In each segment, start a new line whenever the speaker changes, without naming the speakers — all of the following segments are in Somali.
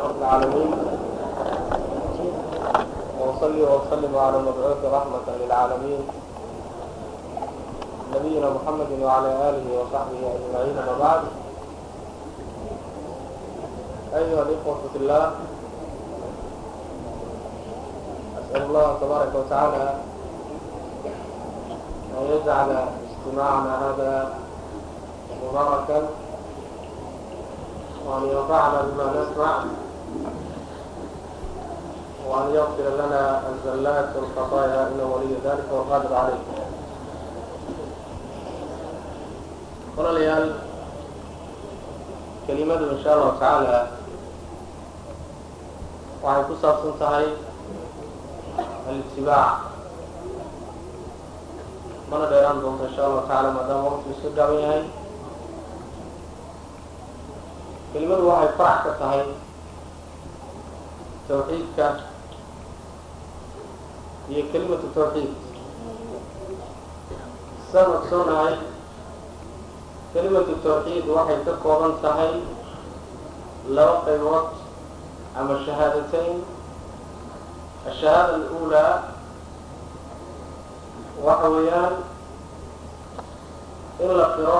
رب العالمين وأصلي وأسلم على مبعوث رحمة للعالمين نبينا محمد وعلى آله وصحبه أجمعين وبعد أيها الإخوة في الله أسأل الله تبارك وتعالى أن يجعل اجتماعنا هذا مباركا وأن ينفعنا بما نسمع وأن يغفر لنا الزلات والخطايا إنه ولي ذلك والقادر عليه walaalayaal kelimadu insha allahu tacaala waxay ku saabsan tahay alitibaac mana dheeraan doonto insha allahu tacaala maadaama waqti isu gaaban yahay kelimadu waxay farax ka tahay tawxiidka iyo kelimatu tawxiid. Saan ogsoonahay kelimatu tawxiid waxay ka kooban tahay laba qaybood ama shahaadateyn. Ashahaada aluulaa waxa weeyaan in la qiro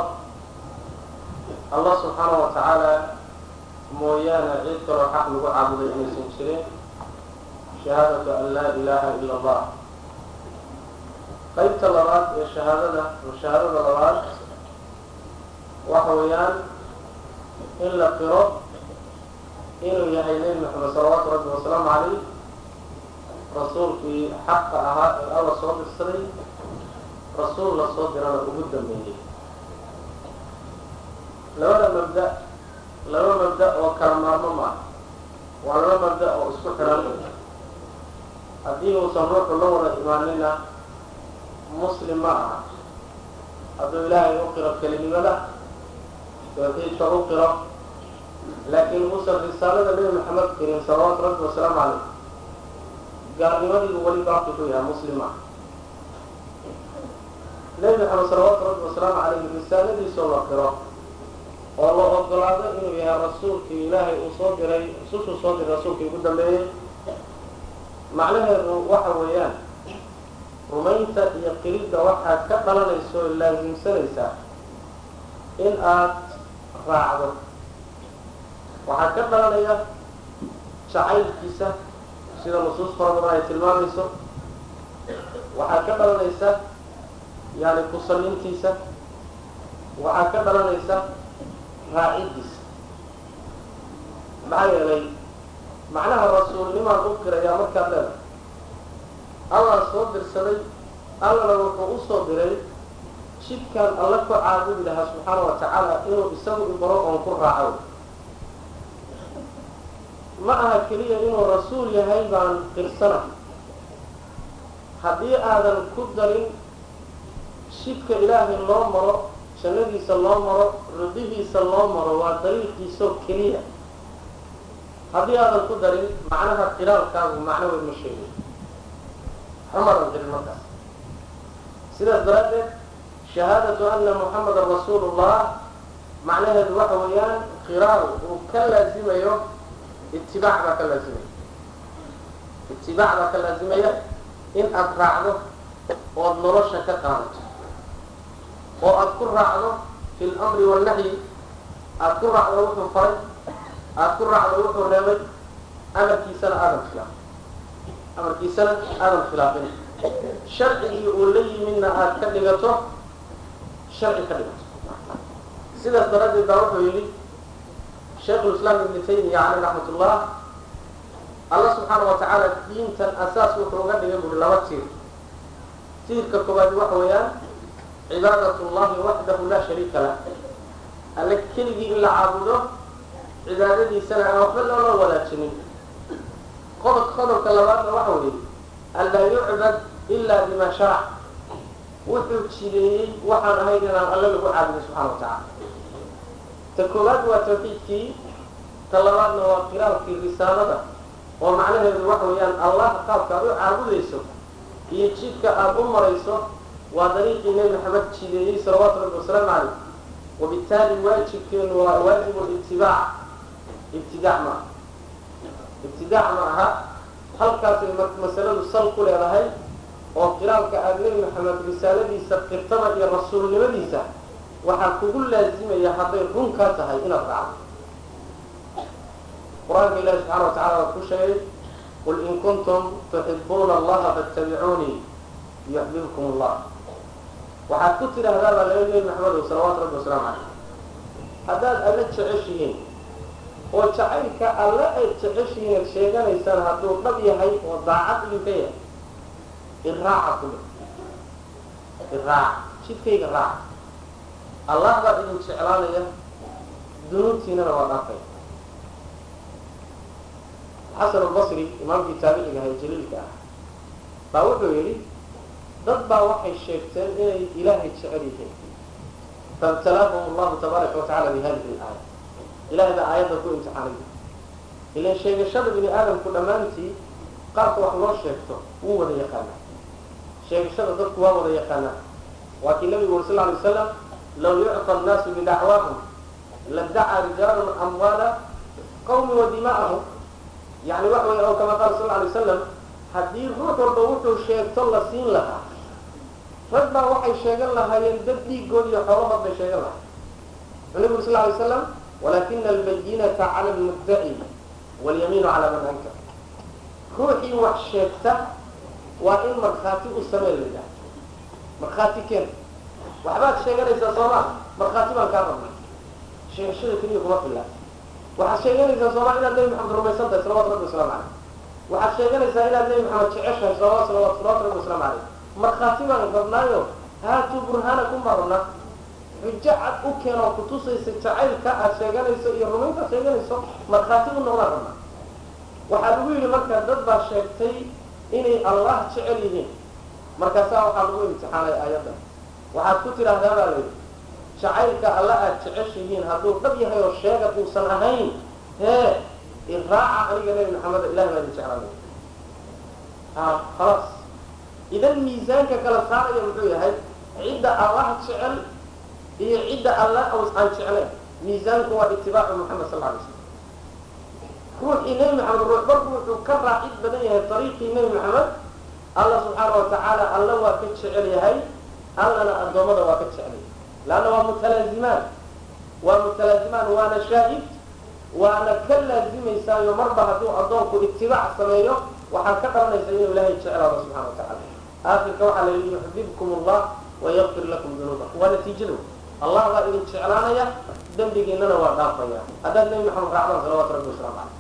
allah subxaanahu wa tacaala mooyaane cid kaloo xaq lagu caabuday inaysan jirin shahaadatu an laa ilaaha ila allah. Qaybta labaad ee shahaadada shahaadada labaad waxa weeyaan in la qiro inuu yahay nebi maxamed salawaatu rabbi wasalaamu calayh rasuulkii xaqa ahaa ee alla soo dirsaday rasuul la soo dirana ugu dambeeyey labada mabda laba mabda oo kala maarmo ma ah waa laba mabda oo isku xiran. Haddii uusan ruuxu la wada imaanina muslim ma aha. Hadduu ilaahay u qiro kelinimada tawxiidka u qiro laakiin uusan risaalada nebi maxamed qirin salawaatu rabbi wasalaamu calayh gaalnimadiibu weli baaqi ku yahay muslim ah nebi maxamed salawaatu rabbi wasalaamu calayh risaaladiisoo la qiro oo la ogolaado inuu yahay rasuulkii ilaahay uu soo diray rusushuu soo diray rasuulkii ugu dambeeyey macnaheedu waxa weeyaan rumaynta iyo qiridda waxaad ka dhalanaysa oo laasimsanaysaa in aad raacdo. Waxaa ka dhalanaya jacaylkiisa sida nusuus fara badan ay tilmaamayso. Waxaa ka dhalanaysa yani kusallintiisa waxaa ka dhalanaysa raaciddiisa maxaa yeelay macnaha rasuulnimaan u qirayaa markaad leedahay allah soo dirsaday allana wuxuu u soo diray jidkaan alla ku caabudi lahaa subxaana wa tacaala inuu isagu ibaro oon ku raaco ma aha keliya inuu rasuul yahay baan qirsana haddii aadan ku darin jidka ilaahay loo maro jannadiisa loo maro ridihiisa loo maro waa dariiqiisoo keliya. Haddii aadan ku darin macnaha qiraalkaagu macno weyn ma sheegay xumadan qirin markaas. Sidaas daraaddeed shahaadatu ana muxamadan rasuulu llah macnaheedu waxa weeyaan qiraal uu ka laazimayo itibaac baa ka laazimaya itibaac baa ka laazimaya in aada raacdo ood nolosha ka qaadato oo aada ku raacdo fi lamri wannahyi aada ku raacdo wuxuu faray aada ku raacdo wuxuu reebay amarkiisana aadan khilaafin amarkiisana aadan khilaafin sharcigii uu la yimidna aada ka dhigato sharci ka dhigato. Sidaas daraaddeed baa wuxuu yidhi shaykhulislaam ibnu taymiya caleyh raxmat ullah alla subxaana wa tacaala diintan asaas wuxuu uga dhigay buri laba tiir. Tiirka koowaad waxa weeyaan cibaadat llahi waxdahu laa shariika lah. Alle keligii in la caabudo cibaadadiisana aan waxba loola wadaajinin qodob qodobka labaadna waxa weeye an laa yucbad ila bima sharac wuxuu jideeyey waxaan ahayn inaan alle lagu caabudo subxana wa tacaala. Ta koowaad waa tawxiidkii ta labaadna waa qiraalkii risaalada. Oo macnaheedu waxa weeyaan allah qaabka aad u caabudayso iyo jidka aada u marayso waa dariiqii nebi maxamed jideeyey salawaatu rabbi wasalaamu caleyh wabittaali waajibkeenu waa waajibu litibaac ibtidaac maaha ibtidaac ma aha. Halkaasay masaladu sal ku leedahay oo qiraalka aada nebi maxamed risaaladiisa qirtada iyo rasuulnimadiisa waxaa kugu laazimaya hadday runkaa tahay inaad raacdo. Qur'aanka ilahi subxana wa tacala waa ku sheegay qul in kuntum tuxibuuna allaha fattabicuunii yuxbibkum allah waxaad ku tidhaahdaa baa laga nebi maxamedow salawaatu rabbi wasalaamu caleyh haddaad alla jeceshihiin oo jacaylka alle ayd jeceshihiin ad sheeganaysaan hadduu dhab yahay oo daacad idinka yahay iraaca kule iraaca jidkayga raaca allah baa idin jeclaanaya dunuubtiinana waa dhaafaya xasan albasri imaamkii taabiciga ahay jaliilka ah baa wuxuu yidhi dad baa waxay sheegteen inay ilaahay jecel yihiin faibtalaahum allahu tabaaraka wa tacala bi hadihi alaaya. Ilahay baa aayadda ku imtixaanaya ilan sheegashada bini aadamku dhammaantii qaabka wax loo sheegto wuu wada yaqaanaa. Sheegashada dadku waa wada yaqaanaa. Waa kii nabigu uri sal ly waslam law yucta annaasu bidacwaahum ladacaa rijaalun amwaala qawmi wa dimaa'ahum. Yani waxa wey o kama qaala sal lay wasalam haddii ruux walba wuxuu sheegto la siin lahaa rag baa waxay sheegan lahaayeen dad dhiigood iyo xoolahood bay sheegan lahay wuxuu nabigu sal lay slam walakina albayinata cala lmuddaci walyamiinu calaa man ankar ruuxii wax sheegta waa in markhaati u samee la yidhaha markhaati keen waxbaad sheeganaysaa sooma markhaati baan kaa rabnay sheegashada keliya kuma filla waxaad sheeganaysaa sooma inaad nebi maxamed rumaysan tahay salawatu rabbi waslamu caleyh waxaad sheeganaysaa inaad nebi maxamed jeceshahay salawat salawat salawatu rabbi waslamu caleyh markhaati baan rabnaayo haatuu burhaanakum baan rabnaa xujo cad u keen oo kutusaysa jacaylka aad sheeganayso iyo rumaynta ad sheeganayso markhaati u noqdaan rabnaa waxaa lagu yidhi marka dad baa sheegtay inay allah jecel yihiin. Markaasaa waxaa lagu imtixaanay aayadda. Waxaad ku tidhaahdaa baa layidhi jacaylka alla aad jeceshihiin hadduu dhab yahay oo sheega uusan ahayn hee iraaca aniga nebi maxamed ilahi baa idin jeclaanay. A khalaas idan miisaanka kala saaraya muxuu yahay cidda allah jecel iyo cidda alla aan jecleen miisaanku waa itibaacu moxamed sal alay slam ruuxii nebi maxamed ruux barku wuxuu ka raacid badan yahay ariiqii nebi maxamed allah subxaana wa tacaala alla waa ka jecel yahay allana addoommada waa ka jecelyahay leanna waa mutalaazimaan waa mutalaazimaan waana shaahid waana ka laazimaysaayo marba hadduu addoonku itibaac sameeyo waxaa ka dhalanaysa inuu ilaahay jeclaado subxana wa tacala aakhirka waxaa la yidhi yuxbibkum allah wayaqfir lakum dunuubakum. Waa natiijada allah baa idin jeclaanaya dembigiinana waa dhaafaya. Haddaad nebi maxamed raacdaan salawatu rabbi waslamu caleyh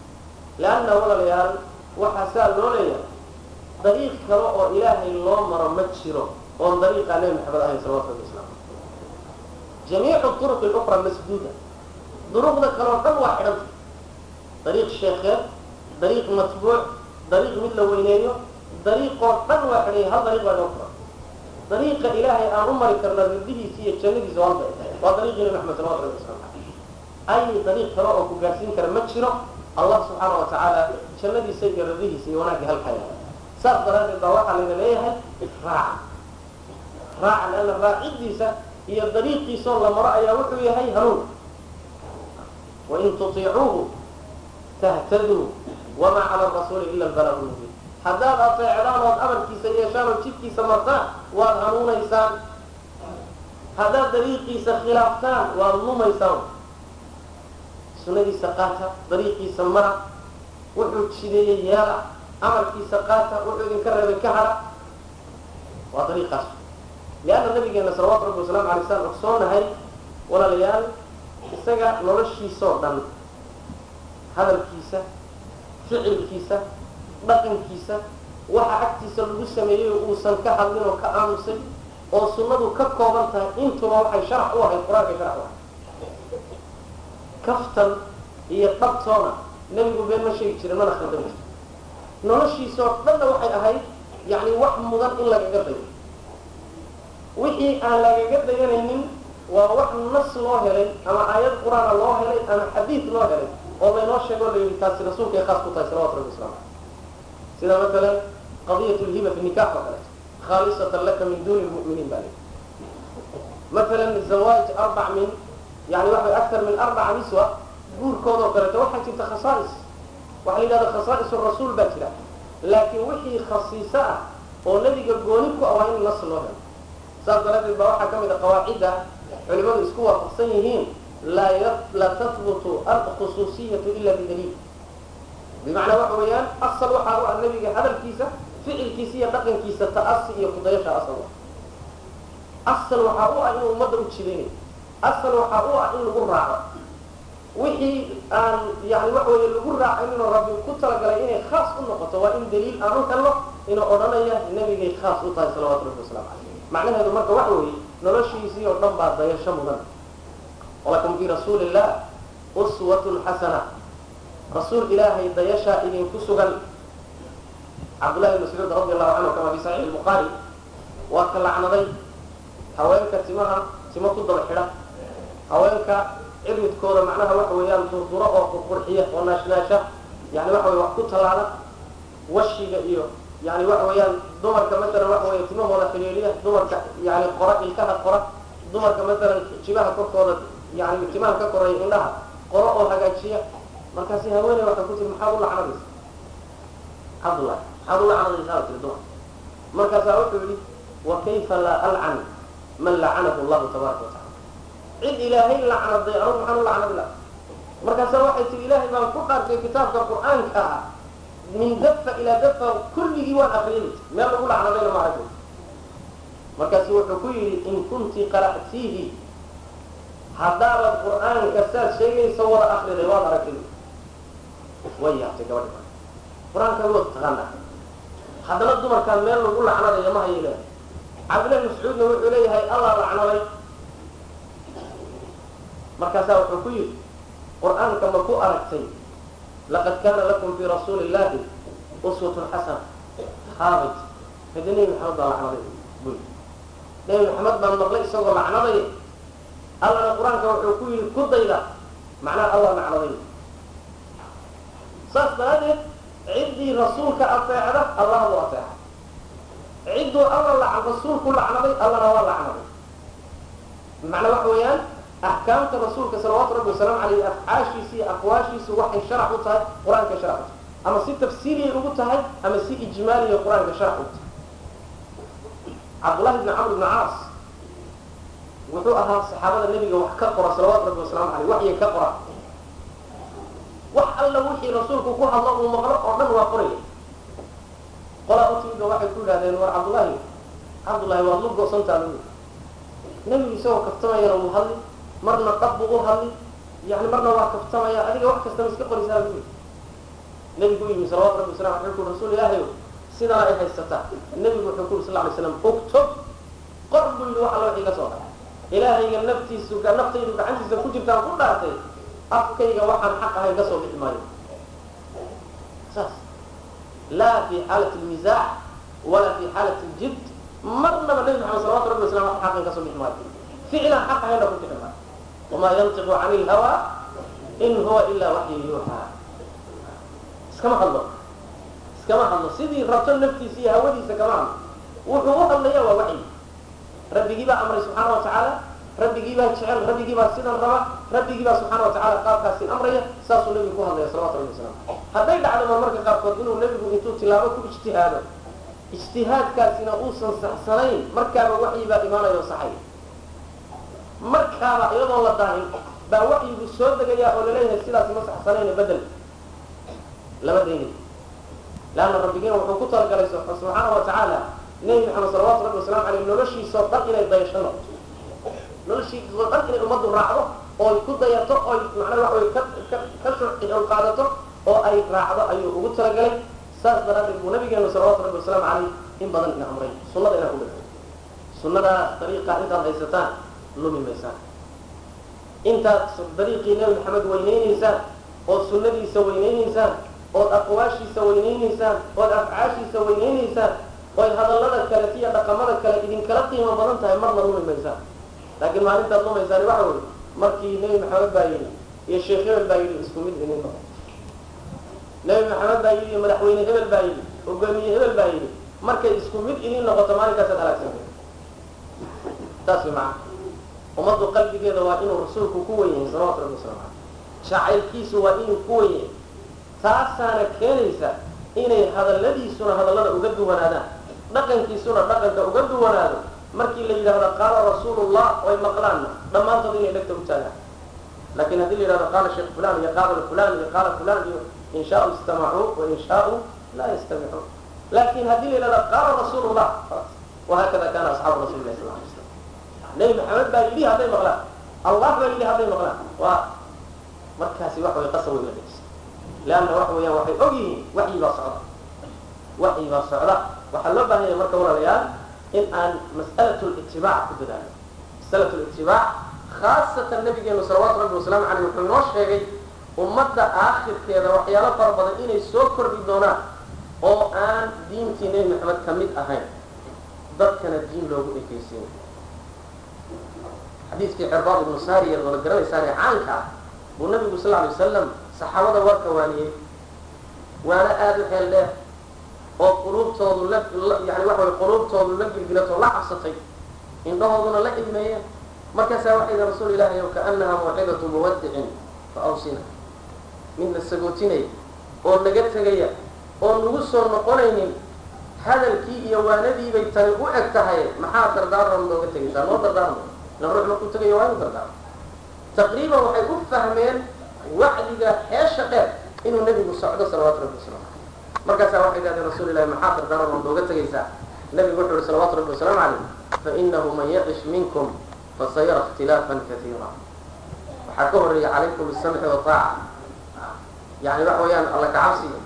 leanna walaalayaal waxaa saa loo leeyahay. Dariiq kale oo ilaahay loo maro ma jiro oon dariiqaa nebi maxamed ahayn salawatu rabbi waslamu caleyh jamiicu turuq اlukra masduuda. Duruqda kaleo dhan waa xidhanta dariiq sheekeed dariiq matbuuc dariiq mid la weyneeyo dariiqoo dhan waa xidhanya hal dariiq baa inoo furan dariiqa ilaahay aan u mari karna riddihiisa iyo jannadiisa walba waa dariiqii nabi maxamed salawatu rabbi waslamu caleyh dariiq kale oo ku gaarsiin kara ma jiro. Allah subxaana wa tacaala jannadiisa iyo radihiisa iyo wanaagga halkaya saas daraaddeed baa waxaa layna leeyahay raaca raaca leanna raacidiisa iyo dariiqiisoo la maro ayaa wuxuu yahay hanuun. Wain tutiicuuhu tahtaduu wamaa cala rasuuli ila albalagu mubiin haddaad ateecdaan ood amarkiisa yeeshaan oo jidkiisa martaan waad hanuunaysaan. Haddaad dariiqiisa khilaaftaan waad lumaysaan. Sunadiisa qaata dariiqiisa mara. Wuxuu jideeyey yeela amarkiisa qaata wuxuu idinka reebay ka hara. Waa dariiqaas. Lianna nabigeena salawatu rabbi wasalaamu alay slam ogsoonahay walaalayaal isaga noloshiisoo dhan hadalkiisa ficilkiisa dhaqankiisa waxa agtiisa lagu sameeyey uusan ka hadlin oo ka aamusay oo sunnadu ka kooban tahay intuba waxay sharax u ahayd qur'aankay sharax u ahayd kaftan iyo dhabtoona nebigu been ma sheegi jirin mana khaldan jirto. Noloshiisoo dhanna waxay ahayd yacni wax mudan in lagaga dayo wixii aan lagaga dayanaynin waa wax nas loo helay ama aayad qur'aana loo helay ama xadiid loo helay oo laynoo sheegoo la yidhi taasi rasuulkay khaas ku tahay salawatu rabbi waslamu sida masalan qadiyat lhiba fi nikax oo kaleeto khaalisatan laka min duni lmu'miniin baa masalan zawaaj arbac min yani waxa aktar min arbaca niswa guurkoodoo kaleeto waxaa jirta khasaais. Waxa la yidhahda khasaa'is rasuul baa jira. Laakiin wixii khasiiso ah oo nebiga gooni ku ah waa in nas loo helo. Saas daraaddeed baa waxaa ka mid a qawaacidda culimadu isku waafaqsan yihiin laa tahbutu alkhusuusiyatu ila bidaliil bimacnaa waxa weeyaan asal waxaa u ah nebiga hadalkiisa ficilkiisa iyo dhaqankiisa ta'asi iyo kudayasha asal asal waxaa u ah inuu ummadda u jidaynayo asal waxaa u ah in lagu raaco. Wixii aan yani waxa weeye lagu raacin inuu rabbi ku talagalay inay khaas u noqoto waa in daliil aan u helno inuu odhanaya nebigay khaas u tahay salawatu rabbi wasalaamu caleyh macnaheedu marka waxa weeye noloshiisii oo dhan baa dayasho mudan. Walakum fii rasuuli illah uswatun xasana rasuul ilaahay dayashaa idinku sugan. Cabdullahi mascuud radi allahu canhu kama fi saxiix lbukaari waa ka lacnaday haweenka timaha timo ku daba xidha. Haweenka ciridkooda macnaha waxa weeyaan durduro oo qurqurxiya oo naashnaasha yani waxa weye wax ku tallaala washiga iyo yani waxa weeyaan dumarka masalan waxa weeye timahooda xidhiidhiya dumarka yani qora ilkaha qora dumarka masalan jibaha korkooda yani timaha ka koreeya indhaha qoro oo hagaajiya markaasi haweeney waxay ku tiri maxaad u lacnadaysa? Cabdullahi maxaad u lacnadaysaa tiri dumar markaasaa wuxuu yihi wa kayfa laa alcan man lacanahu allahu tabaaraka wa tacala cid ilaahay lacnaday anugu maxaan u lacnadi markaasaa waxay tiri ilaahay baan ku dhaartay kitaabka qur'aanka ah min dafa ilaa dafa kulligii waan akriyay meel lagu lacnadayna ma aragay markaasu wuxuu ku yidhi in kunti qara'tiihi. Haddaabad qur'aanka saad sheegaysa wada akriday waad aragtay way yaabtay gabadhi qur'aanka waad taqaanaa. Haddana dumarkaan meel lagu lacnadaya ma hayo leehay cabdillahi mascuudna wuxuu leeyahay allah lacnaday markaasaa wuxuu ku yidhi qur'aanka ma ku aragtay laqad kaana lakum fii rasuuli illahi uswatun xasana. Haabit hadi nebi maxamed baa lacnaday buy nebi maxamed baan maqlay isagoo lacnaday allana qur'aanka wuxuu ku yidhi ku dayda. Macnaha allah lacnaday saas daraaddeed ciddii rasuulka ateecda allah buu ateeca cidduu alla la rasuulku lacnaday allana waa lacnaday macnaa waxa weeyaan axkaamta rasuulka salawaatu rabbi wasalaamu caleyh afcaashiisa iyo aqwaashiisu waxay sharax u tahay qur'aanka sharax u tahay. Ama si tafsiiriyay ugu tahay ama si ijmaaliya qur'aanka sharax u tahay. Cabdullahi bni camr bni caas wuxuu ahaa saxaabada nebiga wax ka qora salawaatu rabbi wasalamu caleyh waxyay ka qora wax alla wixii rasuulku ku hadlo uu maqlo oo dhan waa qoraya qolaa utimiga waxay ku yidhahdeen war cabdullaahi cabdullahi waad lu go-santaa lu nebigu isagoo kaftamayana wuu hadli marna dhab buu u hadli yani marna waa kaftamaya adiga wax kastaba iska qoraysaa lu nebigu u yimi salawatu rabbi wasalam wuxuu ku rasuul ilaahayo sidaa ay haysataa nebigu wuxuu ku yuri sal lay slam uktub qor buu yidhi wax alla wixii ka soo dhaca ilaahayga naftiisu naftaydu gacantiisa ku jirtaan ku dhaartay afkayga waxaan xaq ahayn ka soo bixi maayo saas laa fi xaalati lmisaax walaa fi xaalati ljid marnaba nebi maxamed salawatu rabbi wasalam wax xaqan ka bixi maayo ficlan xaq ahaynna ku bixi maayo wamaa yantiqu cani ilhawa in huwa ilaa waxyu yuuxaa iskama hadlo iskama hadlo sidii rabto naftiisa iyo hawadiisa kama hadlo wuxuu u hadlaya waa waxyi rabbigii baa amray subxaana wa tacaala rabbigii baa jecel rabbigii baa sidan raba rabbigii baa subxaana wa tacala qaabkaasi amraya saasuu nebigu ku hadlaya salawatu rabbi wasalam hadday dhacdo ma marka qaarkood inuu nebigu intuu tilaabo ku ijtihaado ijtihaadkaasina uusan saxsanayn markaaba waxyi baa imaanayo saxay. Markaaba iyadoon la daahin baa waxyigu soo degaya oo la leeyahay sidaasi ma saxsanayna bedel. Lama daynay leanna rabbigiina wuxuu ku talagalay subxaana wa tacaala nebi maxamed salawatu rabbi wasalamu aleyh noloshiisao dhan inay dayasho noqoto noloshiisao dhan inay ummaddu raacdo ooy ku dayato oy macnaa waxa way ka shucol qaadato oo ay raacdo ayuu ugu talagalay. Saas daraaddeed buu nabigeenu salawatu rabbi wasalaamu caleyh in badan ina amray. Sunnada inaa ku dhigto sunnada dariiqa intaad haysataan lumi maysaan intaad dariiqii nebi maxamed weynaynaysaan ood sunnadiisa weynaynaysaan ood aqwaashiisa weynaynaysaan ood afcaashiisa weynaynaysaan oy hadallada kale iyo dhaqamada kale idinkala qiimo badan tahay marna lumi maysaan laakiin maalintaad lumaysaani waxa weye markii nebi maxamed baa yidhi iyo sheekh hebel baa yidhi isku mid inin noqo nebi maxamed baa yidhi madaxweyne hebel baa yidhi hogaamiye hebel baa yidhi markay isku mid idin noqoto maalinkaasad halaagsanta saas macana ummaddu qalbigeeda waa inuu rasuulku ku wen yahay salawatu rabbi waslamu caleyh jacaylkiisu waa inuu ku wen yahay taasaana keenaysa inay hadalladiisuna hadallada uga duwanaadaan. Dhaqankiisuna dhaqanka uga duwanaado markii la yidhahdo qaala rasuulullah oy maqlaanna dhammaantood inay dhegta u taagaan laakiin haddii la yidhahdo qaala sheekh fulan iyo qaala fulan iyo qaala fulan iyo in shaau istamacuu wa in shaau laa yastamicuun laakiin haddii la yidhahdo qaala rasuulullah wahakada kana asxaabu rasulilah sal lay slam nebi maxamed baa yidhi hadday maqlaan. Allah baa yidhi hadday maqlaan. Waa markaasi waxa way qasab weyn la leanna waxa weeyaan waxay og yihiin waxyi baa socda. Waxyi baa socda. Waxaa loo baahan yahay marka walaalayaal in aan mas'alat litibaac ku dadaalo masalat litibaac khaasatan nabigeenu salawaatu rabbi wasalaamu caleyh wuxuu inoo sheegay ummadda aakhirkeeda waxyaalo fara badan inay soo kordhi doonaan oo aan diintii nebi maxamed ka mid ahayn dadkana diin loogu ekeysiin xadiiskii cirbaad ibnu saariya oo la garanaysaane caanka ah buu nabigu sal alay wasalam saxaabada waa kawaaniyey waana aada u xeel dheer oo quluubtoodu yani waxa way quluubtoodu la gilgilatoo la cabsatay indhahooduna la ilmeeyeen markaasaa waxay yihi rasuul ilaahi ow kaanaha mawcidatu muwadicin fa awsina. Mid la sagootinaya oo naga tegaya oo nagu soo noqonaynin hadalkii iyo waanadii bay tani u eg tahay. Maxaa dardaaran nooga tegaysaa? Noo dardaarmo ila ruux markuu tegayo waa inu dardaarmo taqriiban waxay u fahmeen wacdiga xeesha dheer inuu nebigu socdo salawatu rabbi wasalam markaasaa waxay dhahdeen rasuul ilahi maxaa dardaaran oo nooga tegaysaa. Nabigu wuxuu yihi salawatu rabbi wasalaamu calayh fainahu man yacish minkum fasayara ikhtilaafan kaiira waxaa ka horreeya calaykum bisamci wataaca yani waxa weeyaan alla kacabsiga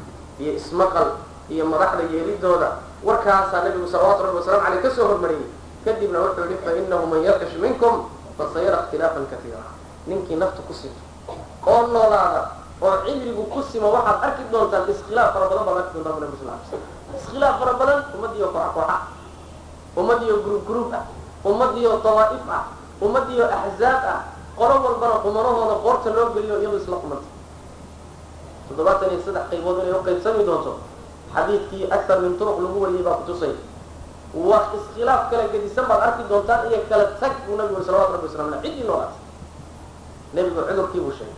iyo ismaqal iyo madaxda yeelidooda warkaasaa nabigu salawatu rabbi wasalamu aleyh ka soo hormariyey. Kadibna wuxuu yihi fainahu man yacish minkum fasayara ikhtilaafan kaiira ninkii nafta ku sinto oo noolaada oo cimrigu ku simo waxaad arki doontaan iskhilaaf fara badan baad arki doontaan nabi sal ly slam iskhilaaf fara badan ummadiyo koox kooxa. Ummadiyo gruub gruub ah. Ummadiyo dawaa'if ah. Ummadiyo axzaab ah. Qolo walbana qumanahooda qoorta loo geliyo iyadoo isla qumanta toddobaatan iyo saddex qaybood inay u qaybsami doonto xadiidkii aktar min turuq lagu wariyey baa kutusay wax iskhilaaf kala gedisan baad arki doontaan iyo kala tag buu nabigu salawatu rabbi waslam aleh ciddii noolaatay nebigu cudurkii buu sheegay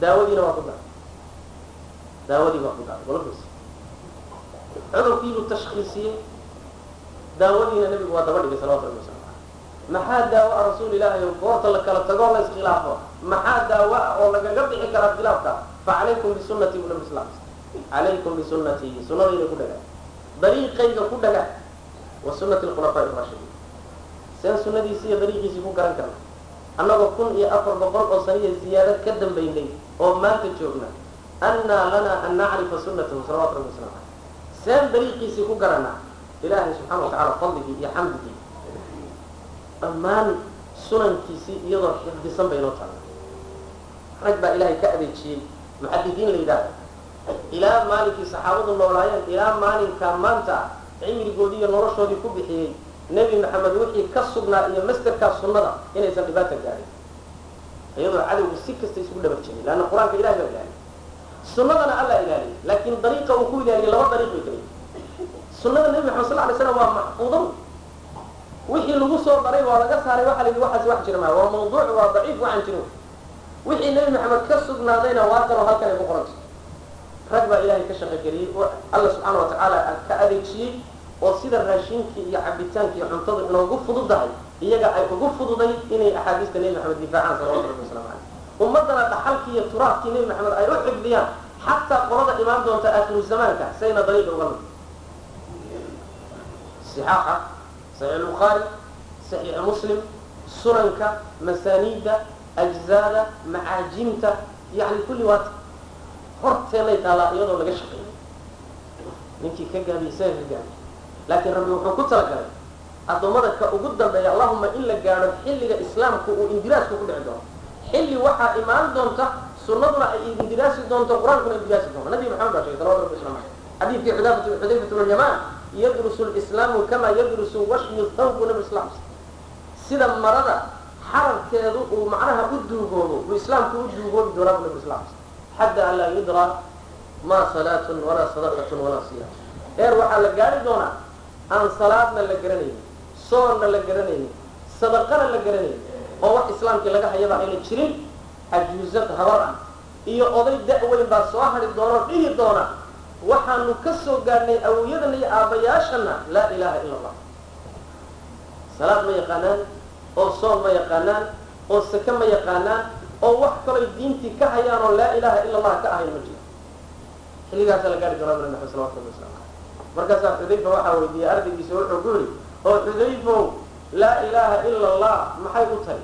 daawadiina waa ku daray daawadii baa ku daray golofis cudurkiibuu tashkiisiyey daawadiina nebigu waa daba dhigay salawatu rabbi wasalam maxaa daawo a rasuul ilaahi o goorta la kala tagoo la iskhilaafo maxaa daawo ah oo lagaga bixi karaa khilaafka fa calaykum bisunati bu nabi sal calaykum bisunatii sunadayda ku dhaga dariiqayga ku dhaga wa sunati lkhulafaa irashidiin seen sunadiisi iyo dariiqiisii ku garan karna annagoo kun iyo afar boqol oo saniya ziyaado ka dambaynay oo maanta joogna annaa lana an nacrifa sunatahu salawatu rabbi wasalam aleyh seen dariiqiisii ku garanaa ilaahay subxana wa tacala fadligii iyo xamdigii dhammaan sunankiisii iyadoo xifdisan bay noo taala rag baa ilaahay ka adeejiyey muxadidiin la yidhaahda ilaa maalinkii saxaabadu noolaayeen ilaa maalinkaa maanta ah cimrigoodii iyo noloshoodii ku bixiyey nebi maxamed wixii ka sugnaa iyo masterkaa sunnada inaysan dhibaata gaadhin iyadoo cadowgu si kasta isugu dhabar jiray leanna qur'aanka ilahi baa ilaaliya. Sunnadana alla ilaaliya laakiin dariiqa uu ku ilaaliyay laba dariiq bay kala sunnada nebi maxamed sal lay slam waa maxfuudo wixii lagu soo daray waa laga saaray waxa la yidhi waxaas wax jira maa waa mawduuc waa daciif waxaan jirin. Wixii nebi maxamed ka sugnaadayna waa kanoo halkan ay ku qoranta rag baa ilaahay ka shaqogeliyey oo alla subxaana wa tacaala ka adeejiyey oo sida raashinkii iyo cabitaanki iyo cuntada inoogu fududahay iyaga ay ugu fududay inay axaadiista nebi maxamed difaacaan salawatu rabbi waslamu caleyh ummaddana dhaxalkii iyo turaafkii nebi maxamed ay u xifdiyaan xataa qolada imaan doonta aakhiru zamaanka sayna dariiqa uga mid. Sixaaxa saxiix albukhaari saxiix muslim sunanka masaaniidda ajzaada macaajimta yani kulli waata horteenay taallaa iyadoo laga shaqeeyay. Ninkii ka gaabiy isaga ka laakiin rabbi wuxuu ku talagalay addoommada ka ugu dambeeya allahuma in la gaadho xilliga islaamku uu indiraasku ku dhici doono. Xilli waxaa imaan doonta sunnaduna ay indiraasi doonto qur'aankuna indiraasi doonto. Nabi maxamed baa sheegay salawatu rabbi waslamu caleyh xadiidkii xudafat xudayfat bn yadrusu lislaamu kamaa yadrusu washyu thawbu nabi islam sida marada xarabkeedu uu macnaha u duugoobo uu islaamku u duugoobi doonaa nabi islam xadda an laa yudra ma salaatun walaa sadaqatun walaa siyaam. Heer waxaa la gaari doonaa aan salaadna la garanaynin soonna la garanaynin sadaqana la garanaynin oo wax islaamkii laga hayaba ayna jirin cajuuzad habar ah. Iyo oday da-weyn baa soo hadhi doona o dhihi doona waxaanu ka soo gaadhnay awowyadana iyo aabbayaashana laa ilaaha ila allah salaad ma yaqaanaan oo soon ma yaqaanaan oo sake ma yaqaanaan oo wax kaloy diintii ka hayaan oo laa ilaaha ila allah ka ahayn ma jiro. Xilligaasa la gaari doonaa nabi salawatu rabbi waslamu caleyh markaasaa xudayfa waxaa weydiiyey ardaygiisa wuxuu ku yidhi oo xudayfow laa ilaaha ila allah maxay u tahay?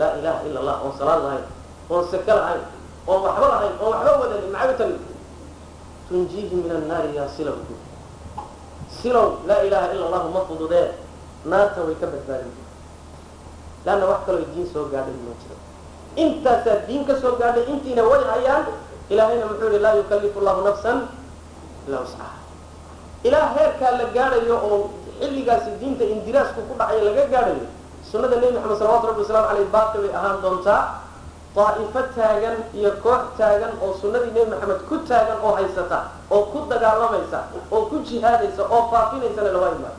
Laa ilaha ila allah oon salaad lahayn oon sake lahayn oon waxba lahayn oon waxba wadanin maxay u tahay? Tunjiihi min annaari yaa silow. Silow laa ilaha ila allahu ma fududee naarta way ka badbaadin. Leanna wax kaloo diin soo gaadhay ma jiro. Intaasaa diin ka soo gaadhay intiina way hayaan. Ilaahayna muxuu yihi laa yukallifu llahu nafsan ilaa wascaha ilaa heerkaa la gaadhayo oo xilligaasi diinta indiraasku ku dhacayo laga gaadhayo sunnada nebi maxamed salawatu rabbi waslamu aleyh baaqi bay ahaan doontaa daa'ifo taagan iyo koox taagan oo sunnadii nebi maxamed ku taagan oo haysata oo ku dagaalamaysa oo ku jihaadaysa oo faafinaysana la waayi maayo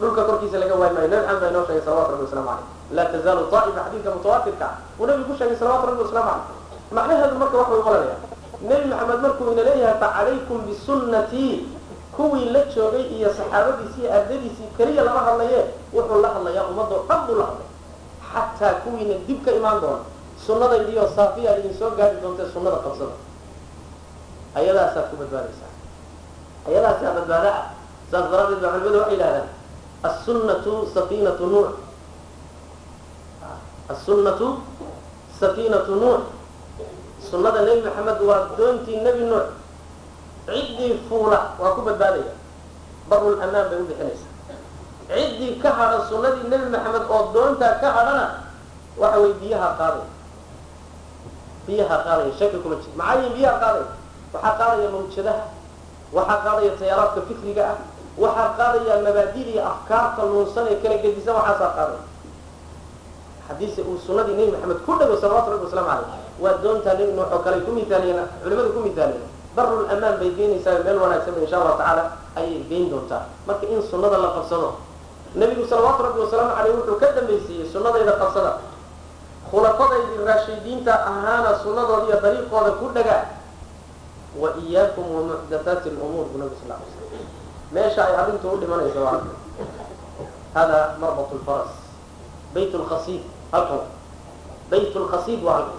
dhulka korkiisa laga waayi maayo nebi maxamed baa inoo sheegay salawatu rabbi waslamu aleyh laa tazaalu daa'ifa xadiidka mutawaatirka. Uu nebigu ku sheegay salawatu rabbi waslamu caleyh macnaheedu marka wax way olanaya nebi maxamed markuu ina leeyahay facalaykum bisunnatii kuwii la joogay iyo saxaabadiisii iyo ardadiisii keliya lama hadlaye wuxuu la hadlayaa ummadoo dhan buu la hadlay. Xataa kuwiina dib ka imaan doona. Sunnadaydiioo saafiya idin soo gaari doontae sunnada qabsada. Ayadaasaad ku badbaadaysaa. Ayadaasaa badbaada ah. Saas daraaddeed baa culimadu waxay yidhahdaan assunnatu safiinatu nuux assunnatu safiinatu nuux sunnada nebi maxamed waa doontii nebi nuux ciddii fuula waa ku badbaadaya. Barul amaan bay u bixinaysaa. Ciddii ka hadha sunnadii nebi maxamed oo doontaa ka hadhana waxa way biyaha qaaday biyaha qaadaya shaki kuma jiro maxaa yihiin biyaha qaadaya? Waxaa qaadaya mawjadaha waxaa qaadaya tayaaraadka fikriga ah waxaa qaadaya mabaadida iyo afkaarta luunsan ee kala gedisan waxaasaa qaadaya. Xadiise uu sunnadii nebi maxamed ku dhago salawatu rabbi waslamu caleyh waa doontaa nebi nuux oo kale ku mithaaliyeen culimadu ku mithaaliyeen barul amaan bay geynaysaa meel wanaagsanba insha allahu tacaala ayay geyn doontaa. Marka in sunnada la qabsado nebigu salawaatu rabbi wasalaamu caleyh wuxuu ka dambaysiiyey sunnadayda qabsada. Khulafadaydii raashidiinta ahaana sunnadooda iyo dariiqooda ku dhagaa wa iyaakum wa muxdathaati lumuur bu nabi sal ly slam meesha ay arrintu u dhimanaysa waa hada marbat lfaras bayt lkhasiid halkan. Bayt lkhasiid waa halkan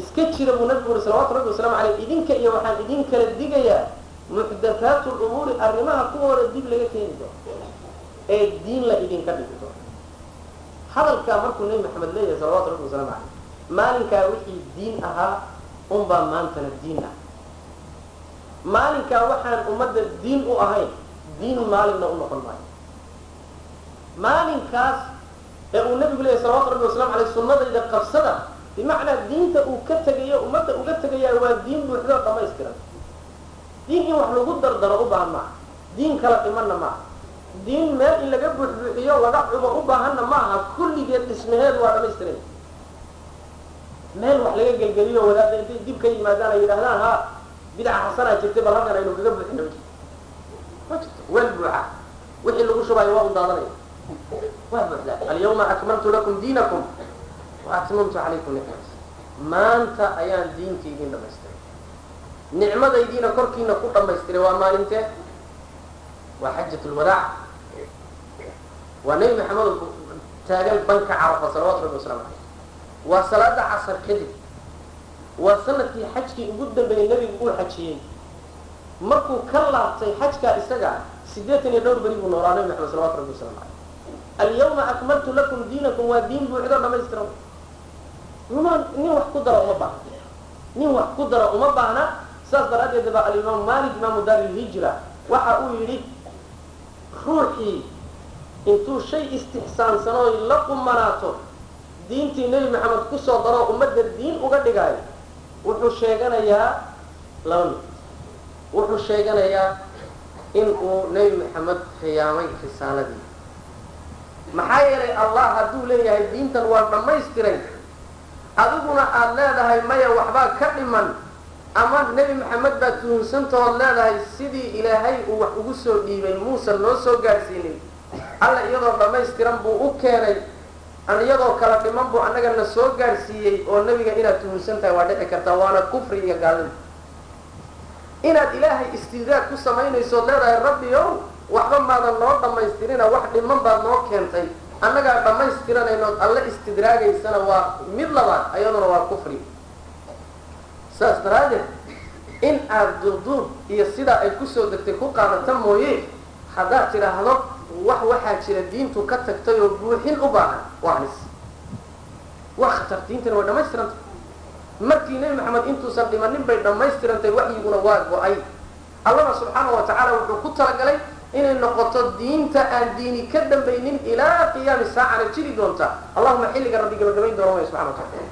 iska jira buu nabigu uri salawatu rabbi waslamu caleyh idinka iyo waxaan idin kala digayaa muxdathaatu lumuuri arrimaha kuwooda dib laga keeni doono ee diin la idinka dhigi doono hadalkaa markuu nebi maxamed leeyahay salawatu rabbi waslamu caleyh maalinkaa wixii diin ahaa unbaa maantana diin ah. Maalinkaa waxaan ummadda diin u ahayn diin maalinna u noqon maayo. Maalinkaas ee uu nebigu leeyahay salawatu rabbi waslamu caleyh sunnadayda qabsada bimacnaa diinta uu ka tegayo ummadda uga tegayaa waa diin buuxdoo dhamaystiran. Diin in wax lagu dardaro u baahan maaha. Diin kala dhimanna maaha. Diin meel in laga buuxbuuxiyo laga cubo u baahanna ma aha kulligeed dhismaheedu waa dhamaystiran. Meel wax laga gelgeliyo wadaadda intay dib ka yimaadaan ay yidhahdaan ha bidaca xasanaa jirtay bal halkan aynu kaga buuxina ma jirto weel buuxa. Wixii lagu shubayo waa un daadanaya. Waa buuxdaa alyawma akmaltu lakum diinakum wa atmamtu calaykum nicmati maanta ayaan diintii idin dhamaystiray nicmadaydiina korkiina ku dhamaystiray waa maalintee waa xajat lwadaac waa nebi maxamed taagan banka carafa salawaatu rabbi waslamu caleyh waa salaada casar kadib. Waa sannadkii xajkii ugu dambeeyey nebigu uu xajiyey. Markuu ka laabtay xajkaa isaga siddeetan iyo dhowr beri buu noolaa nebi maxamed salawatu rabbi waslamu caleyh alyawma akmaltu lakum diinakum waa diin buuxdo dhamaystiran uma nin wax ku dara uma baahna. Nin wax ku dara uma baahna. Saas daraaddeed ba alimaam malik imaamu daar ilhijra waxa uu yidhi ruuxii intuu shay istixsaansanoo la qumanaato diintii nebi maxamed ku soo daroo ummadda diin uga dhigaayo wuxuu sheeganayaa laba mid. Wuxuu sheeganayaa in uu nebi maxamed khiyaamay risaaladii. Maxaa yeelay allah hadduu leeyahay diintan waa dhammaystiray adiguna aada leedahay maya waxbaa ka dhiman. Ama nebi maxamed baad tuhunsantahood leedahay sidii ilaahay uu wax ugu soo dhiibay muusan noo soo gaadhsiinin alla iyadoo dhammaystiran buu u keenay. Iyadoo kala dhiman buu annaga na soo gaadhsiiyey oo nebiga inaad tuhunsan tahay waa dhici kartaa waana kufri iyo gaalnimo inaad ilaahay istidraag ku samaynayso ood leedahay rabbi ow waxba maadan noo dhammaystirina wax dhiman baad noo keentay annagaa dhammaystiranaynood alla istidraagaysana waa mid labaad ayaduna waa kufri. Saas daraaddeed in aad duuduub iyo sidaa ay ku soo degtay ku qaadata mooye haddaad tidhaahdo wax waxaa jira diintu ka tagtay oo buuxin u baahan waa halis. Waa khatar diintana way dhammaystirantay. Markii nebi maxamed intuusan dhimanin bay dhammaystirantay waxyiguna waa go'ay. Allana subxaana wa tacaala wuxuu ku talagalay inay noqoto diinta aan diini ka dambaynin ilaa qiyaami saacana jiri doonta. Allahuma xilliga rabbi gabagabayn doona way subxana wa tacala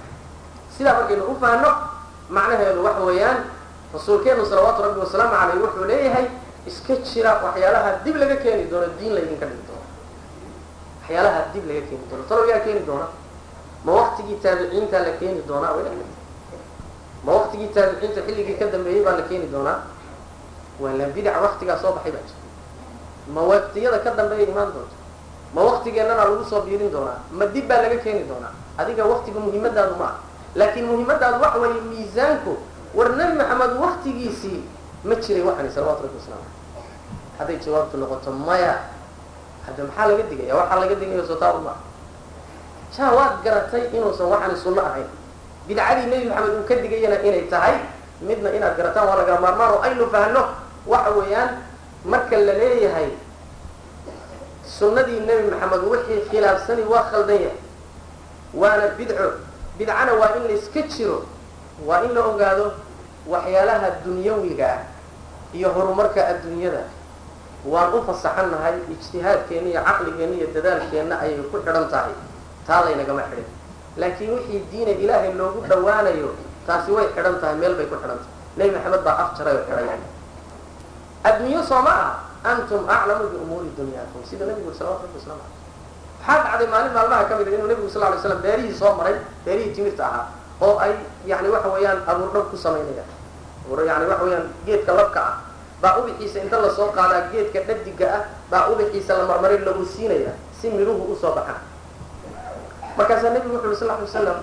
sidaa markaynu u fahanno macnaheedu waxa weeyaan rasuulkeenu salawaatu rabbi wasalaamu caleyh wuxuu leeyahay iska jira waxyaalaha dib laga keeni doono diin laydinka dhigi doono. Waxyaalaha dib laga keeni doono talow yaa keeni doona. Ma waktigii taabiciinta la keeni doonaa way ma waktigii taabiciinta xilligii ka dambeeyey baa la keeni doonaa. Waa la bidac waktigaa soo baxay baa jira ma waktiyada ka dambeeya imaan doonta ma waktigeennana lagu soo biirin doonaa. Ma dib baa laga keeni doonaa. Adiga waktiga muhiimadaadu ma ah laakiin muhiimadaadu waxa weeye miisaanku war nebi maxamed waktigiisii ma jiray waxani salawatu rabbi waslamu aleyh hadday jawaabtu noqoto maya hadda maxaa laga digaya waxaa laga digaya sotaa uma jaa waad garatay inuusan waxani sunno ahayn. Bidcadii nebi maxamed uu ka digayana inay tahay midna inaad garataan waa laga maarmaan oo aynu fahno waxa weeyaan marka la leeyahay sunnadii nebi maxamed wixii khilaafsani waa khaldan yahay waana bidco. Bidcana waa in la iska jiro waa in la ogaado waxyaalaha dunyawiga ah iyo horumarka adduunyada. Waan u fasaxannahay ijtihaadkeenna iyo caqligeenna iyo dadaalkeenna ayay ku xidhan tahay. Taa laynagama xidhin. Laakiin wixii diina ilaahay loogu dhawaanayo taasi way xidhan tahay meel bay ku xidhan tahay. Nebi maxamed baa af jaray oo xidhay adduunyo soo ma ah antum aclamu biumuuri dunyaakum sida nebigu salawatu rabbi waslamu caleyh waxaa dhacday maalin maalmaha ka mid a inuu nebigu sal lay slam beerihii soo maray beerihii timirta ahaa oo ay yani waxa weeyaan abuurdhab ku samaynayaan yani waxa weeyaan geedka labka ah baa ubixiisa inta la soo qaadaa geedka dhadiga ah baa ubixiisa la marmaray lagu siinaya si midhuhu u soo baxaan markaasaa nebigu wuxu uri sal ly wasalam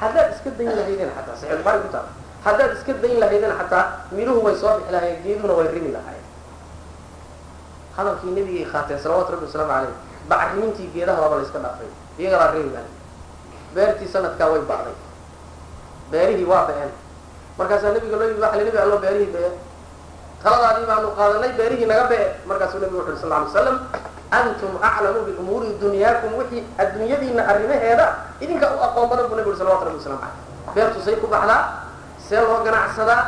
haddaad iska dayn lahaydeen xataa saxi buhaari ku taala haddaad iska dayn lahaydeen xataa midhuhu way soo bixi lahayen geeduhuna way rimi lahaayeen hadalkii nebigay qaateen salawatu rabbi wasalaamu caleyh bacrimintii geedaha laba la iska dhaafay iyagalaa rimi lahay beertii sanadkaa way ba'day beerihii waa be-een markaasaa nabiga loo yimi waa nabi allo beerihii bee taladaadii baanu qaadanay beerihii naga bee. Markaasuu nabigu wuxu uri sal ly slam antum aclamu biumuuri dunyaakum wixii adduunyadiina arrimaheeda idinka u aqoon badan buu nabi uri salawatu rabbi waslamu caleyh beertu say ku baxdaa see loo ganacsadaa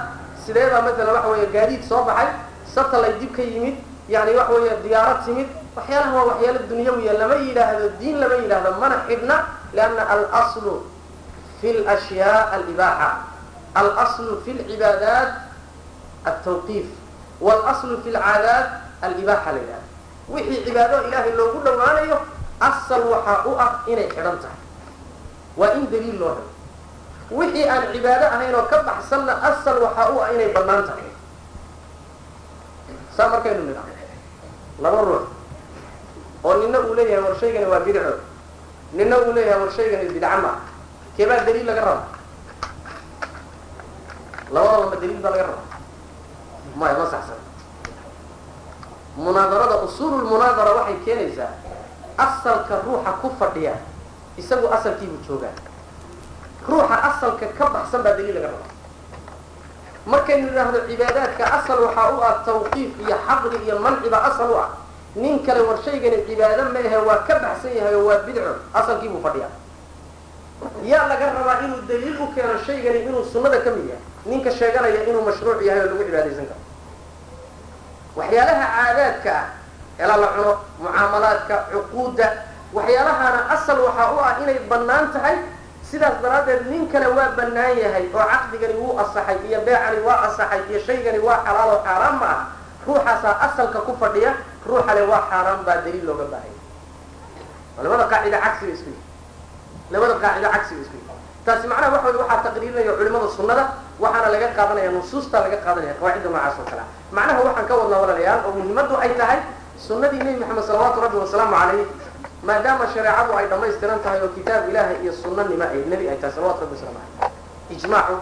sideebaa matala waxa weeye gaadiid soo baxay satalay dib ka yimid yani waxa weeye diyaarad timid waxyaalaha waa waxyaalo dunyawiya lama yidhaahdo diin lama yidhaahdo mana xidhna lianna alslu fi lashyaa alibaaxa alslu fi lcibaadaat altawqiif wاlaslu fi lcaadaat alibaaxa la yidhahdo wixii cibaado ilaahay loogu dhawaanayo asal waxaa u ah inay xidhan tahay. Waa in daliil loo helo wixii aan cibaado ahayn ka baxsanna asal waxaa u ah inay bannaan tahay. Saa markaynu nidhahno laba ruux. Oo nina uu leeyahay war shaygani waa bidco. Nina uu leeyahay war shaygani bidca ma. Keebaa daliil laga raba? Labadaba daliil baa laga raba. Maya ma saxsan. Munaadarada usuululmunaadara waxay keenaysaa asalka ruuxa ku fadhiya isagu asalkiibuu joogaa. Ruuxa asalka ka baxsan baa daliil laga raba markaynu idhaahdo cibaadaadka asal waxaa u ah tawqiif iyo xaqdi iyo manci baa asal u ah nin kale war shaygani cibaado ma ahe waa ka baxsan yahay oo waa bidco asalkiibuu fadhiyaa. Yaa laga rabaa inuu daliil u keeno shaygani inuu sunnada ka mid yahay ninka sheeganaya inuu mashruuc yahay oo lagu cibaadaysan karo. Waxyaalaha caadaadka ah elaa la cuno mucaamalaadka cuquudda waxyaalahaana asal waxaa u ah inay bannaan tahay sidaas daraaddeed nin kale waa bannaan yahay oo caqdigani wuu asaxay iyo beecani waa asaxay iyo shaygani waa xalaal oo xaaraan ma ah. Ruuxaasaa asalka ku fadhiya ruuxale waa xaaraan baa daliil looga baahaya labada qaacida cagsiga isku yihi labada qaacida cagsiga isku yihi taasi macnaha waxa waxaa taqriirinaya culimada sunnada waxaana laga qaadanaya nusuusta laga qaadanaya qawaacidda noocaas oo kale. Macnaha waxaan ka wadnaa walaalayaal oo muhiimaddu ay tahay sunnadii nebi maxamed salawaatu rabbi wasalaamu calayh maadaama shareecadu ay dhammaystiran tahay oo kitaab ilaahay iyo sunanima ay nebi ay tahay salawatu rabbi waslamu caleyh ijmaacu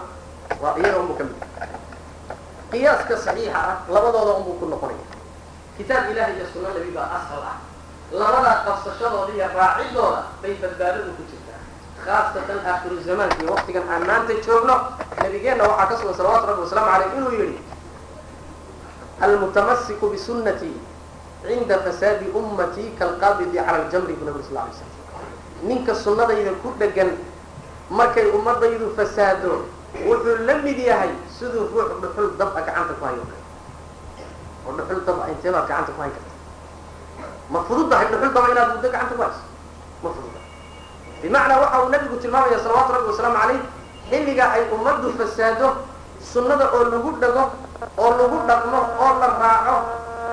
waa iyaga unbuu ka mid qiyaaska saxiixa ah labadooda unbuu ku noqonaya. Kitaab ilahay iyo sunna nebi baa asal ah. Labadaa qabsashadooda iyo raacidooda bay badbaadadu ku jirtaa. Khaasatan aakhiru zamaanka iyo waqtigan aan maanta joogno nabigeenna waxaa ka sugan salawatu rabbi wasalaamu caleyh inuu yidhi almutamasiku bisunati cinda fasaadi ummatii kalqaabidi cala ljamri bu nabi sal lay slam ninka sunnadayda ku dhegan markay ummadaydu fasaado wuxuu la mid yahay siduu ruux dhuxul dab-a gacanta ku hayo. Oo dhuxul dab-a intee baad gacanta ku hayn karta ma fududahay dhuxul daba inaad muddo gacanta ku hayso? Ma fududa bimacnaa waxa uu nabigu tilmaamaya salawatu rabbi wasalaamu caleyh xilliga ay ummaddu fasaado sunnada oo lagu dhago oo lagu dhaqmo oo la raaco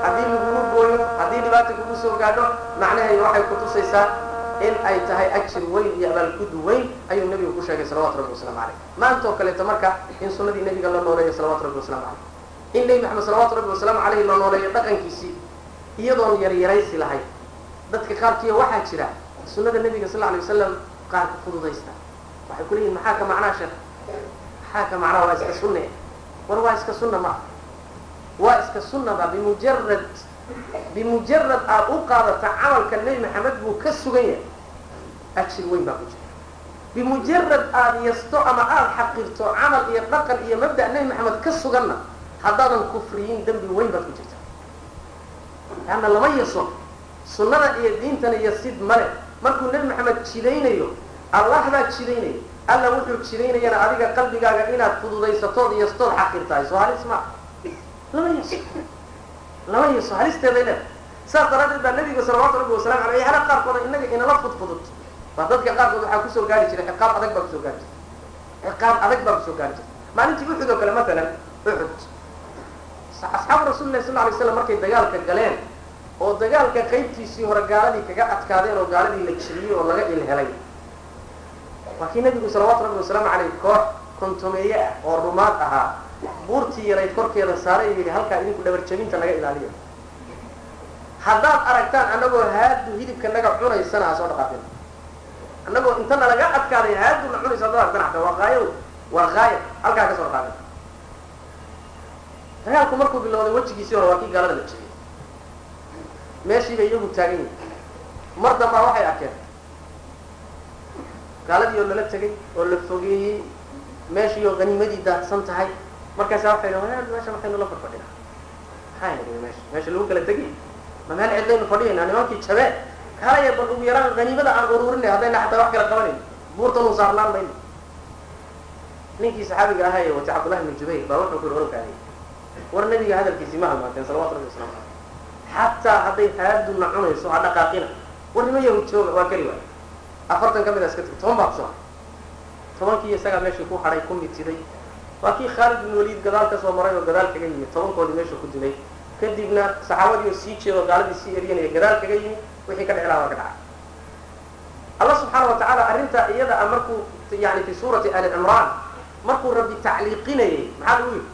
haddii lagugu gooyo haddii dhibaata kugu soo gaadho macnaheedu waxay kutusaysaa in ay tahay ajir weyn iyo abaalgud weyn ayuu nebigu ku sheegay salawatu rabbi waslamu caleyh maanta oo kaleeto marka in sunnadii nebiga la nooleeyo salawatu rabbi waslamu caleyh in nebi maxamed salawatu rabbi wasalaamu caleyhi la nooleeyo dhaqankiisii iyadoon yaryaraysi lahayn. Dadka qaarkiiyo waxaa jira sunnada nebiga sal alay wasalam qaarka fududaysta. Waxay ku leeyihiin maxaa ka macnaa sheekh? Maxaa ka macnaa waa iska sunne. War waa iska sunna ma waa iska sunnaba bimujarad bimujarad aad u qaadata camalka nebi maxamed buu ka sugan yahay. Ajir weyn baa ku jira. Bimujarad aada yasto ama aada xaqirto camal iyo dhaqan iyo mabda' nebi maxamed ka suganna haddaadan kufriyin dembi weyn baad ku jirta. Leanna lama yaso sunnada iyo diintana yasid male markuu nebi maxamed jidaynayo allah baa jidaynayo alla wuxuu jidaynayana adiga qalbigaaga inaad fududaysatood yastood xaqirtahay. Soo halis maa lama yaso lama yaso halisteeday leeda saas daraaddeed baa nabiga salawaatu rabbi wasalamu aleyh hala qaarkooda inaga inala fudfudud. Baa dadka qaarkood waxaa ku soo gaari jiray ciqaab adag baa ku soo gaari jirta ciqaab adag baa ku soo gaari jirta maalintii uxud oo kale matalan uxud asxaabu rasuuli lahi sal lay slam markay dagaalka galeen oo dagaalka qaybtiisii hore gaaladii kaga adkaadeen oo gaaladii la jebiyey oo laga ilhelay. Waa kii nabigu salawaatu rabbi wasalaamu caleyh koox kontomeeye ah oo rumaad ahaa buurtii yarayd korkeeda saaray yidhi halkaa idinku dhabarjabinta naga ilaaliya haddaad aragtaan annagoo haadu hidibka naga cunaysana ha soo dhaqaaqin annagoo inta nalaga adkaaday haadu na cunaysa haddaad aragtaan xataa waa haayo waa haaya halkaa ka soo dhaqaaqin dagaalku markuu bilowday wejigiisii hore waa kii gaalada la jebiyey. Meeshii bay iyagu taagan yihiin mar dambaa waxay arkeen. Gaaladii oo lala tegay oo la fogeeyey meeshii oo haniimadii daadsan tahay markaasa waxay dha walaal meesha maxaynu la fadfadhinaa maxaa nidhi meesha meesha lagu kala tegay ma meel cidlaynu fadhiyaynaa nimankii jabeen kaalaya bal ugu yaraan haniimada aan ururinay haddayna xataa wax kala qabanayn buurtan uu saarnaan mayno ninkii saxaabiga ahaa ee watay cabdullahi ibnu jubayr baa wuxuu ku yihi orankaayay war nabiga hadalkiisii ma halmaanteen salawatu rabbi waslamu caleyh xataa hadday haaduna cunayso ha dhaqaaqina war nima yahud jooga waa keli waay afartan ka mid a iska tiri toban baa ku soo haray tobankii isagaa meeshii ku hadhay ku mitiday waa kii khaalid ibn waliid gadaal ka soo maray oo gadaal kaga yimid. Tobankoodii meeshuu ku dilay. Kadibna saxaabadii oo sii jeedo gaaladii sii eryanaya gadaal kaga yimid wixii ka dhexlaabaa ka dhacay. Alla subxaana wa tacaala arrintaa iyada a markuu yani fii suurati ali cimraan markuu rabbi tacliiqinayay maxaa lagu yidhi?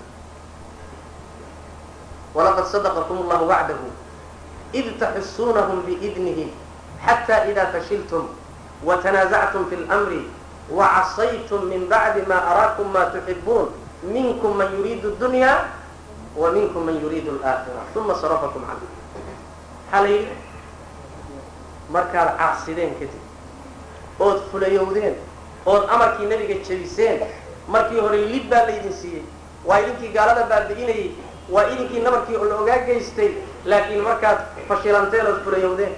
Walaqad sadaqakum allahu wacdahu id taxisuunahum biidnihi xata ida fashiltum watanaasactum fi lmri في الأمر وعصيتم من بعد ما أراكم ما تحبون منكم من يريد الدنيا ومنكم من يريد الآخرة ثم صرفكم عنه حالي markaad caasideen kadib ood fulayowdeen ood amarkii nabiga jebiseen markii hore lid baa laydin siiyey waa idinkii gaalada baabi'inayay waa idinkii nabarkii la ogaa geystay laakiin markaad fashilanteen ood fulayowdeen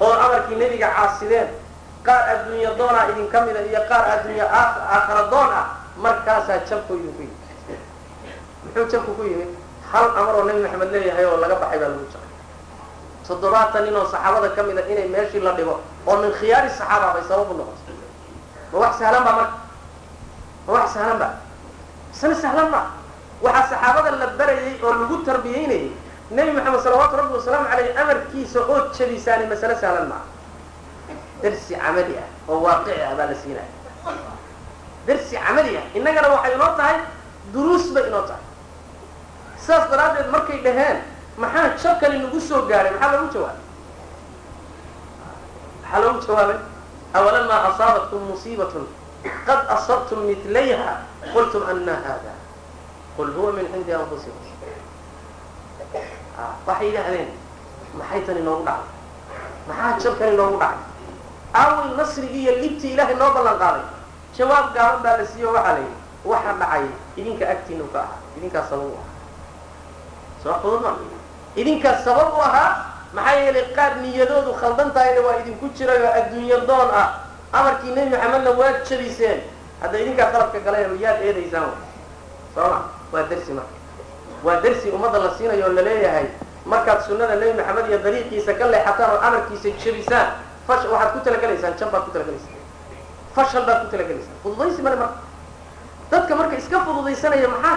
ood amarkii nebiga caasideen qaar adduunya doonaa idinka mida iyo qaar adduunya aakhara doon ah markaasaa jabku idinku yimid muxuu jabku ku yimid hal amar oo nebi maxamed leeyahay oo laga baxay baa lagu jabay toddobaatan nin oo saxaabada ka mida inay meeshii la dhigo oo min khiyaari saxaaba bay sabab u noqotay. Ma wax sahlan ba marka? Ma wax sahlan ba isna sahlan ma? Waxaa saxaabada la barayay oo lagu tarbiyeynayay nebi maxamed salawaatu rabbi wasalaamu caleyh amarkiisa oo jabisaani masale sahlan maa darsi camali ah oo waaqici ah baa la siinaya darsi camali ah innagana waxay inoo tahay duruus bay inoo tahay. Sidaas daraaddeed markay dhaheen maxaa jabkani nagu soo gaaray? Maxaa lagu jawaabay? Maxaa loogu jawaabay? Awalamaa asaabatkum musiibatun qad asabtum midlayha qultum ana hada qul huwa min cindi anfusikum. Waxay yidhaahdeen maxay tan inoogu dhacday? Maxaa jabkan inoogu dhacay aaway nasrigii iyo libtii ilaahay noo ballan qaaday. Jawaab gaaban baa la siiyo waxaa la yidhi waxa dhacay idinka agtiinu ka ahaa idinkaas sabab u ahaa. Soo fudud ma idinkaas sabab u ahaa maxaa yeelay qaar niyadoodu khaldan tahayna waa idinku jiray oo adduunyo doon ah. Amarkii nebi maxamedna waad jabiseen hadda idinkaa qalabka galay yaad eedaysaan soo ma waa dersi marka. Waa dersi ummadda la siinayo oo la leeyahay markaad sunnada nebi maxamed iyo dariiqiisa ka leexataan oo amarkiisa jabisaan waxaad ku talagelaysaan jab baad ku talagelaysaan fashal baad ku talagelaysaan fududaysi male marka. Dadka marka iska fududaysanaya maxaa